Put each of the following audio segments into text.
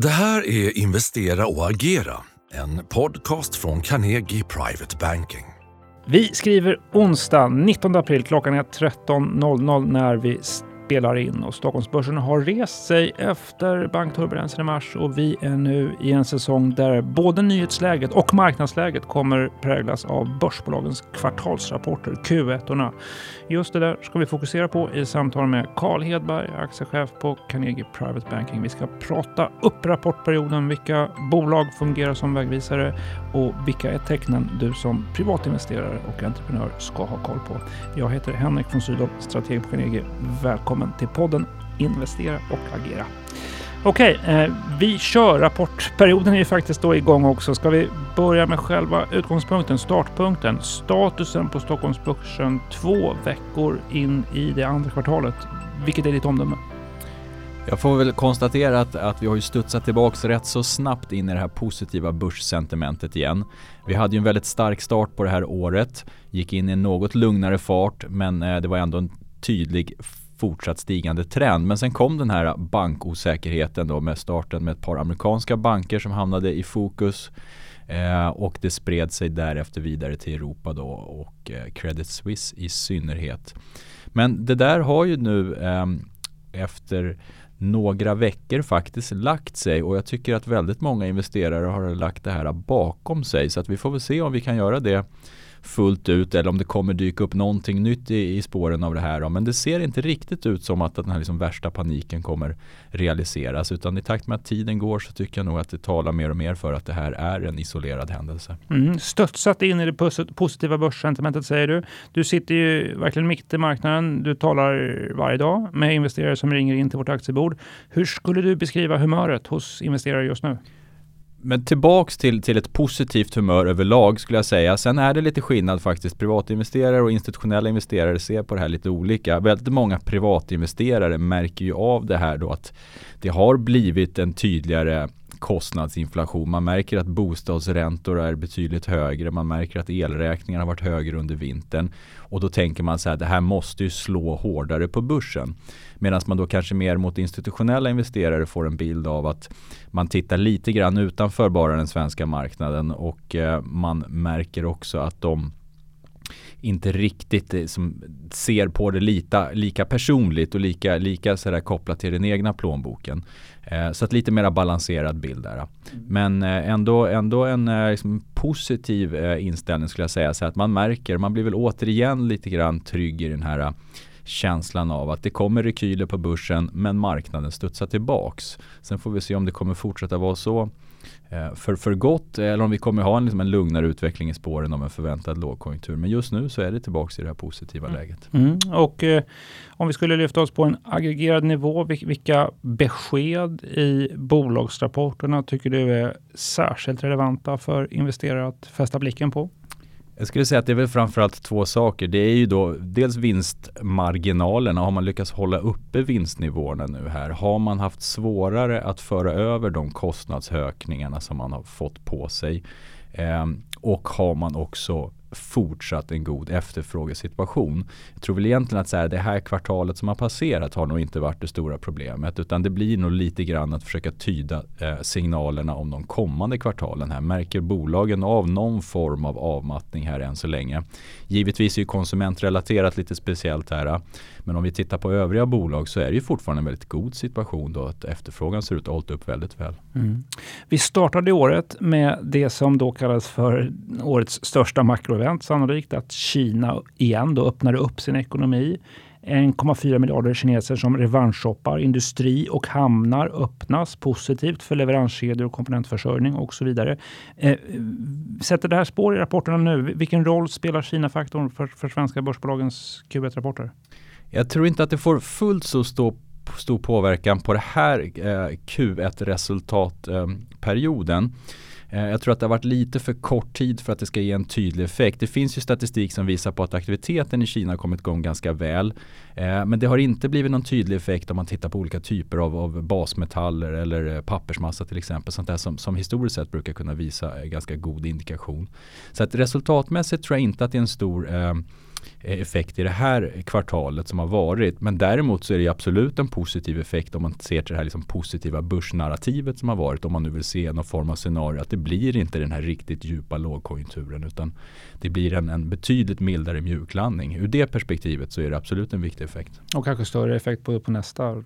Det här är Investera och agera, en podcast från Carnegie Private Banking. Vi skriver onsdag 19 april. Klockan är 13.00 när vi spelar in och Stockholmsbörsen har rest sig efter bankturbulensen i mars och vi är nu i en säsong där både nyhetsläget och marknadsläget kommer präglas av börsbolagens kvartalsrapporter, Q1. -orna. Just det där ska vi fokusera på i samtal med Carl Hedberg, aktiechef på Carnegie Private Banking. Vi ska prata upp rapportperioden, vilka bolag fungerar som vägvisare och vilka är tecknen du som privatinvesterare och entreprenör ska ha koll på. Jag heter Henrik von Sydow, strateg på Carnegie. Välkommen till podden Investera och agera. Okej, eh, vi kör. Rapportperioden är ju faktiskt då igång också. Ska vi börja med själva utgångspunkten, startpunkten. Statusen på Stockholmsbörsen två veckor in i det andra kvartalet. Vilket är ditt omdöme? Jag får väl konstatera att, att vi har ju studsat tillbaks rätt så snabbt in i det här positiva börssentimentet igen. Vi hade ju en väldigt stark start på det här året, gick in i en något lugnare fart men eh, det var ändå en tydlig fortsatt stigande trend. Men sen kom den här bankosäkerheten då med starten med ett par amerikanska banker som hamnade i fokus. Eh, och det spred sig därefter vidare till Europa då och eh, Credit Suisse i synnerhet. Men det där har ju nu eh, efter några veckor faktiskt lagt sig och jag tycker att väldigt många investerare har lagt det här bakom sig så att vi får väl se om vi kan göra det fullt ut eller om det kommer dyka upp någonting nytt i, i spåren av det här. Då. Men det ser inte riktigt ut som att den här liksom värsta paniken kommer realiseras utan i takt med att tiden går så tycker jag nog att det talar mer och mer för att det här är en isolerad händelse. Mm, studsat in i det positiva börssentimentet säger du. Du sitter ju verkligen mitt i marknaden. Du talar varje dag med investerare som ringer in till vårt aktiebord. Hur skulle du beskriva humöret hos investerare just nu? Men tillbaks till, till ett positivt humör överlag skulle jag säga. Sen är det lite skillnad faktiskt. Privatinvesterare och institutionella investerare ser på det här lite olika. Väldigt många privatinvesterare märker ju av det här då att det har blivit en tydligare kostnadsinflation. Man märker att bostadsräntor är betydligt högre. Man märker att elräkningarna har varit högre under vintern. Och då tänker man så här, det här måste ju slå hårdare på börsen. Medan man då kanske mer mot institutionella investerare får en bild av att man tittar lite grann utanför bara den svenska marknaden och eh, man märker också att de inte riktigt eh, som ser på det lita, lika personligt och lika, lika sådär kopplat till den egna plånboken. Eh, så att lite mer balanserad bild där. Mm. Men eh, ändå, ändå en eh, liksom, positiv eh, inställning skulle jag säga. Så att man märker, man blir väl återigen lite grann trygg i den här eh, känslan av att det kommer rekyler på börsen men marknaden studsar tillbaks. Sen får vi se om det kommer fortsätta vara så Eh, för, för gott eller om vi kommer ha en, liksom en lugnare utveckling i spåren av en förväntad lågkonjunktur. Men just nu så är det tillbaka i det här positiva mm. läget. Mm. Och eh, om vi skulle lyfta oss på en aggregerad nivå, vilka besked i bolagsrapporterna tycker du är särskilt relevanta för investerare att fästa blicken på? Jag skulle säga att det är väl framförallt två saker. Det är ju då dels vinstmarginalerna. Har man lyckats hålla uppe vinstnivåerna nu här? Har man haft svårare att föra över de kostnadsökningarna som man har fått på sig? Eh, och har man också fortsatt en god efterfrågesituation. Jag tror väl egentligen att så här, det här kvartalet som har passerat har nog inte varit det stora problemet utan det blir nog lite grann att försöka tyda eh, signalerna om de kommande kvartalen här. Märker bolagen av någon form av avmattning här än så länge? Givetvis är ju konsumentrelaterat lite speciellt här eh, men om vi tittar på övriga bolag så är det ju fortfarande en väldigt god situation då att efterfrågan ser ut att ha hållit upp väldigt väl. Mm. Vi startade året med det som då kallas för årets största makroevent sannolikt, att Kina igen då öppnade upp sin ekonomi. 1,4 miljarder kineser som revanschshoppar. Industri och hamnar öppnas positivt för leveranskedjor och komponentförsörjning och så vidare. Eh, sätter det här spår i rapporterna nu? Vilken roll spelar Kina-faktorn för, för svenska börsbolagens Q1-rapporter? Jag tror inte att det får fullt så stor, stor påverkan på det här eh, Q1-resultatperioden. Eh, Eh, jag tror att det har varit lite för kort tid för att det ska ge en tydlig effekt. Det finns ju statistik som visar på att aktiviteten i Kina har kommit igång ganska väl. Eh, men det har inte blivit någon tydlig effekt om man tittar på olika typer av, av basmetaller eller eh, pappersmassa till exempel. Sånt där som, som historiskt sett brukar kunna visa ganska god indikation. Så att resultatmässigt tror jag inte att det är en stor eh, Eh, effekt i det här kvartalet som har varit. Men däremot så är det absolut en positiv effekt om man ser till det här liksom positiva börsnarrativet som har varit. Om man nu vill se någon form av scenario att det blir inte den här riktigt djupa lågkonjunkturen utan det blir en, en betydligt mildare mjuklandning. Ur det perspektivet så är det absolut en viktig effekt. Och kanske större effekt på, på nästa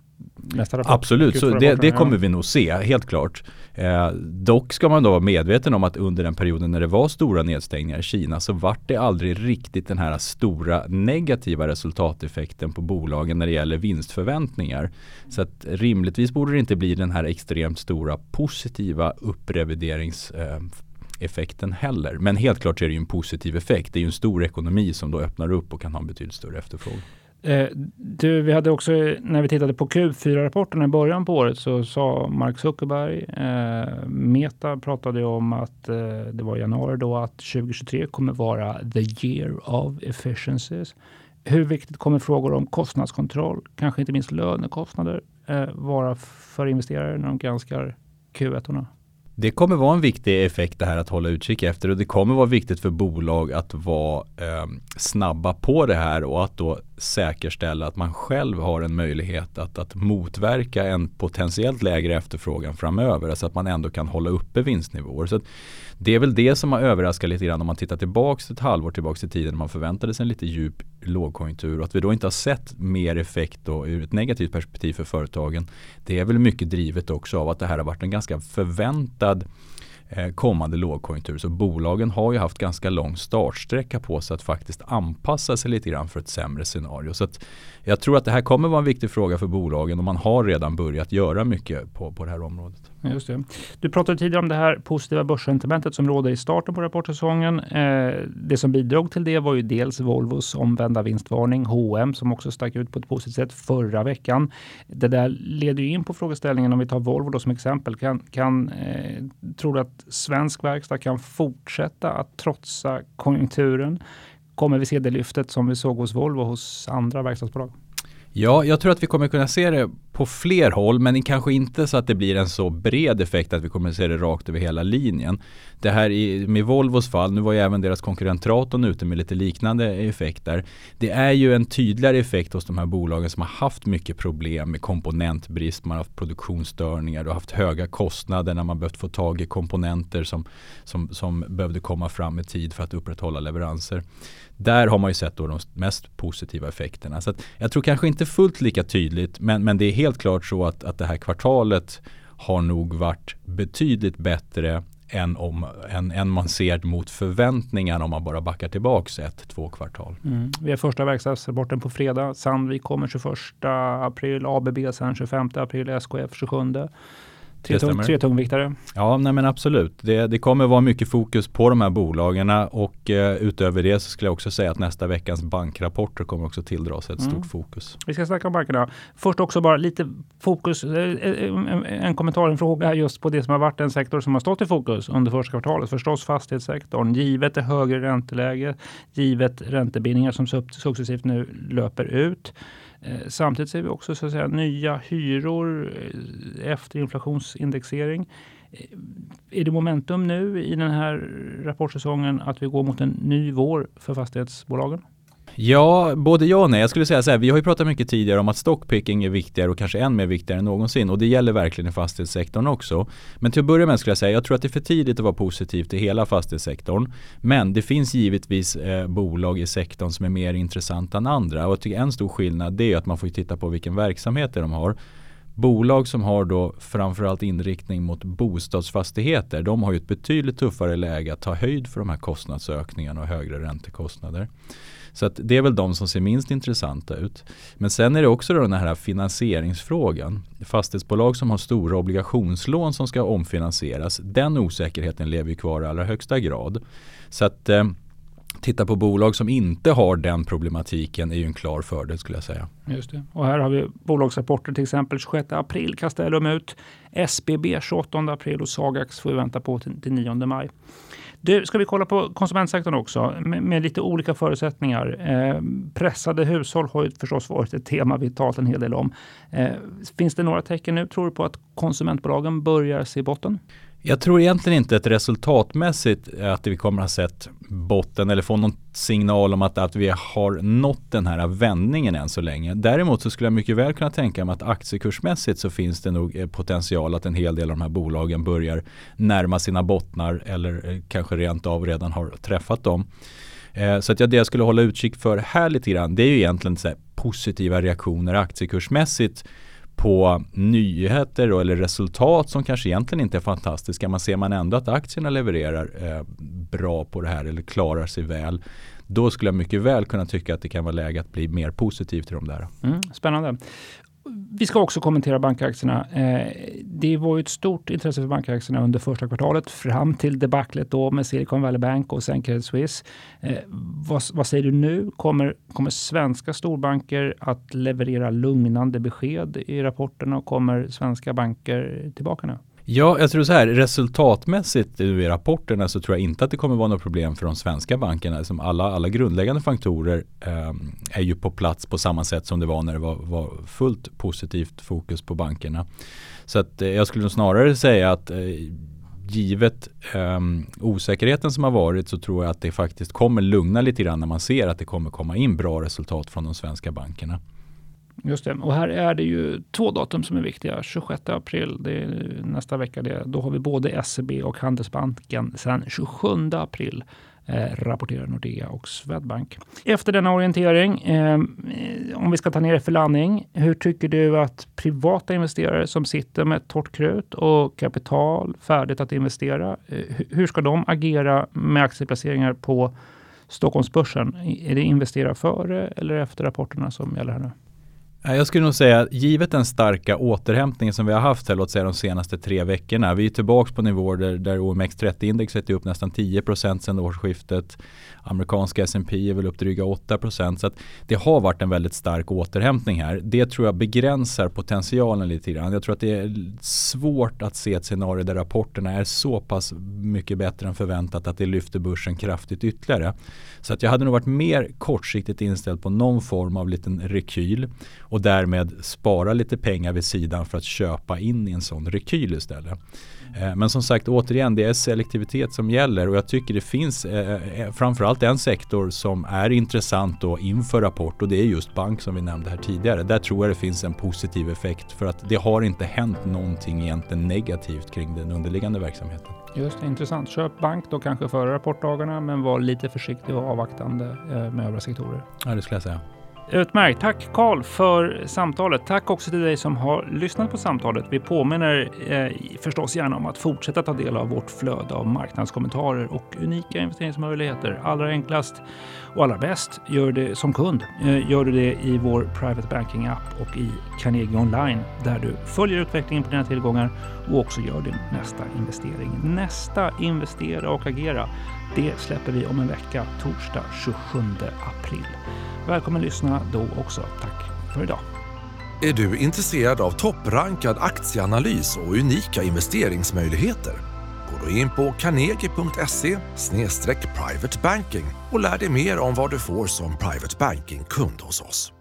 nästa rapport? Absolut, så det, det kommer vi nog se, helt klart. Eh, dock ska man då vara medveten om att under den perioden när det var stora nedstängningar i Kina så vart det aldrig riktigt den här stora negativa resultateffekten på bolagen när det gäller vinstförväntningar. Så att rimligtvis borde det inte bli den här extremt stora positiva uppreviderings eh, effekten heller. Men helt klart är det ju en positiv effekt. Det är ju en stor ekonomi som då öppnar upp och kan ha en betydligt större efterfrågan. Eh, du, vi hade också, när vi tittade på Q4-rapporten i början på året så sa Mark Zuckerberg, eh, Meta pratade om att eh, det var i januari då att 2023 kommer vara the year of efficiencies. Hur viktigt kommer frågor om kostnadskontroll, kanske inte minst lönekostnader, eh, vara för investerare när de granskar Q1? -orna? Det kommer vara en viktig effekt det här att hålla utkik efter och det kommer vara viktigt för bolag att vara eh, snabba på det här och att då säkerställa att man själv har en möjlighet att, att motverka en potentiellt lägre efterfrågan framöver. Alltså att man ändå kan hålla uppe vinstnivåer. Så det är väl det som har överraskat lite grann om man tittar tillbaks ett halvår tillbaks i tiden när man förväntade sig en lite djup lågkonjunktur och att vi då inte har sett mer effekt då ur ett negativt perspektiv för företagen. Det är väl mycket drivet också av att det här har varit en ganska förväntad eh, kommande lågkonjunktur. Så bolagen har ju haft ganska lång startsträcka på sig att faktiskt anpassa sig lite grann för ett sämre scenario. Så jag tror att det här kommer vara en viktig fråga för bolagen och man har redan börjat göra mycket på, på det här området. Just det. Du pratade tidigare om det här positiva börssentimentet som råder i starten på rapportsäsongen. Eh, det som bidrog till det var ju dels Volvos omvända vinstvarning, H&M som också stack ut på ett positivt sätt förra veckan. Det där leder ju in på frågeställningen om vi tar Volvo då som exempel. Kan, kan, eh, tror du att svensk verkstad kan fortsätta att trotsa konjunkturen? Kommer vi se det lyftet som vi såg hos Volvo hos andra verkstadsbolag? Ja, jag tror att vi kommer kunna se det på fler håll men kanske inte så att det blir en så bred effekt att vi kommer se det rakt över hela linjen. Det här i, med Volvos fall, nu var ju även deras konkurrent Traton ute med lite liknande effekter. Det är ju en tydligare effekt hos de här bolagen som har haft mycket problem med komponentbrist, man har haft produktionsstörningar och haft höga kostnader när man behövt få tag i komponenter som, som, som behövde komma fram i tid för att upprätthålla leveranser. Där har man ju sett då de mest positiva effekterna. Så jag tror kanske inte fullt lika tydligt men, men det är helt klart så att, att det här kvartalet har nog varit betydligt bättre än, om, än, än man ser mot förväntningarna om man bara backar tillbaka ett, två kvartal. Mm. Vi har första verkstadsrapporten på fredag. Sandvik kommer 21 april, ABB sen 25 april, SKF 27. Tre, tung, tre tungviktare. Ja, nej men absolut. Det, det kommer vara mycket fokus på de här bolagen och eh, utöver det så skulle jag också säga att nästa veckas bankrapporter kommer också tilldra sig ett mm. stort fokus. Vi ska snacka om bankerna. Först också bara lite fokus, eh, eh, en, en kommentar, en fråga just på det som har varit en sektor som har stått i fokus under första kvartalet. Förstås fastighetssektorn, givet det högre ränteläge, givet räntebindningar som successivt nu löper ut. Eh, samtidigt ser vi också så att säga, nya hyror eh, efter inflationsindexering. Eh, är det momentum nu i den här rapportsäsongen att vi går mot en ny vår för fastighetsbolagen? Ja, både ja och nej. Jag skulle säga så här, vi har ju pratat mycket tidigare om att stockpicking är viktigare och kanske än mer viktigare än någonsin och det gäller verkligen i fastighetssektorn också. Men till att börja med skulle jag säga, jag tror att det är för tidigt att vara positiv till hela fastighetssektorn. Men det finns givetvis eh, bolag i sektorn som är mer intressanta än andra och jag tycker en stor skillnad det är att man får titta på vilken verksamhet de har. Bolag som har då framförallt inriktning mot bostadsfastigheter, de har ju ett betydligt tuffare läge att ta höjd för de här kostnadsökningarna och högre räntekostnader. Så att det är väl de som ser minst intressanta ut. Men sen är det också då den här finansieringsfrågan. Fastighetsbolag som har stora obligationslån som ska omfinansieras. Den osäkerheten lever ju kvar i allra högsta grad. Så att eh, titta på bolag som inte har den problematiken är ju en klar fördel skulle jag säga. Just det. Och här har vi bolagsrapporter till exempel 26 april Castellum ut, SBB 28 april och Sagax får vi vänta på till, till 9 maj. Du, ska vi kolla på konsumentsektorn också med, med lite olika förutsättningar. Eh, pressade hushåll har ju förstås varit ett tema vi talat en hel del om. Eh, finns det några tecken nu tror du på att konsumentbolagen börjar se botten? Jag tror egentligen inte att resultatmässigt att vi kommer att ha sett botten eller få någon signal om att, att vi har nått den här vändningen än så länge. Däremot så skulle jag mycket väl kunna tänka mig att aktiekursmässigt så finns det nog eh, potential att en hel del av de här bolagen börjar närma sina bottnar eller eh, kanske rent av redan har träffat dem. Eh, så att jag, det jag skulle hålla utkik för här lite grann det är ju egentligen så positiva reaktioner aktiekursmässigt på nyheter då, eller resultat som kanske egentligen inte är fantastiska. Man ser man ändå att aktierna levererar eh, bra på det här eller klarar sig väl. Då skulle jag mycket väl kunna tycka att det kan vara läge att bli mer positiv till de där. Mm, spännande. Vi ska också kommentera bankaktierna. Eh, det var ju ett stort intresse för bankaktierna under första kvartalet fram till debaclet då med Silicon Valley Bank och sen Credit Suisse. Eh, vad, vad, säger du nu? Kommer, kommer svenska storbanker att leverera lugnande besked i rapporterna och kommer svenska banker tillbaka nu? Ja, jag tror så här, resultatmässigt i rapporterna så tror jag inte att det kommer vara något problem för de svenska bankerna. Som alla, alla grundläggande faktorer eh, är ju på plats på samma sätt som det var när det var, var fullt positivt fokus på bankerna. Så att eh, jag skulle snarare säga att eh, givet eh, osäkerheten som har varit så tror jag att det faktiskt kommer lugna lite grann när man ser att det kommer komma in bra resultat från de svenska bankerna. Just det. Och här är det ju två datum som är viktiga. 26 april, det är nästa vecka. Det. Då har vi både SEB och Handelsbanken. Sen 27 april eh, rapporterar Nordea och Swedbank. Efter denna orientering, eh, om vi ska ta ner det för landning. Hur tycker du att privata investerare som sitter med torrt krut och kapital färdigt att investera, eh, hur ska de agera med aktieplaceringar på Stockholmsbörsen? Är det investera före eller efter rapporterna som gäller här nu? Jag skulle nog säga, givet den starka återhämtningen som vi har haft här, låt säga de senaste tre veckorna. Vi är tillbaka på nivåer där, där OMX30-indexet är upp nästan 10% sedan årsskiftet. Amerikanska S&P är väl upp dryga 8% Så att det har varit en väldigt stark återhämtning här. Det tror jag begränsar potentialen lite grann. Jag tror att det är svårt att se ett scenario där rapporterna är så pass mycket bättre än förväntat att det lyfter börsen kraftigt ytterligare. Så att jag hade nog varit mer kortsiktigt inställd på någon form av liten rekyl och därmed spara lite pengar vid sidan för att köpa in i en sån rekyl istället. Eh, men som sagt återigen, det är selektivitet som gäller och jag tycker det finns eh, eh, framförallt en sektor som är intressant då inför rapport och det är just bank som vi nämnde här tidigare. Där tror jag det finns en positiv effekt för att det har inte hänt någonting egentligen negativt kring den underliggande verksamheten. Just det, intressant. Köp bank då kanske före rapportdagarna men var lite försiktig och avvaktande med övriga sektorer. Ja, det skulle jag säga. Utmärkt. Tack Karl för samtalet. Tack också till dig som har lyssnat på samtalet. Vi påminner eh, förstås gärna om att fortsätta ta del av vårt flöde av marknadskommentarer och unika investeringsmöjligheter. Allra enklast och allra bäst gör det som kund. Eh, gör du det i vår Private Banking-app och i Carnegie Online där du följer utvecklingen på dina tillgångar och också gör din nästa investering. Nästa Investera och agera, det släpper vi om en vecka, torsdag 27 april. Välkommen lyssna då också. Tack för idag. Är du intresserad av topprankad aktieanalys och unika investeringsmöjligheter? Gå då in på carnegie.se privatebanking och lär dig mer om vad du får som private banking-kund hos oss.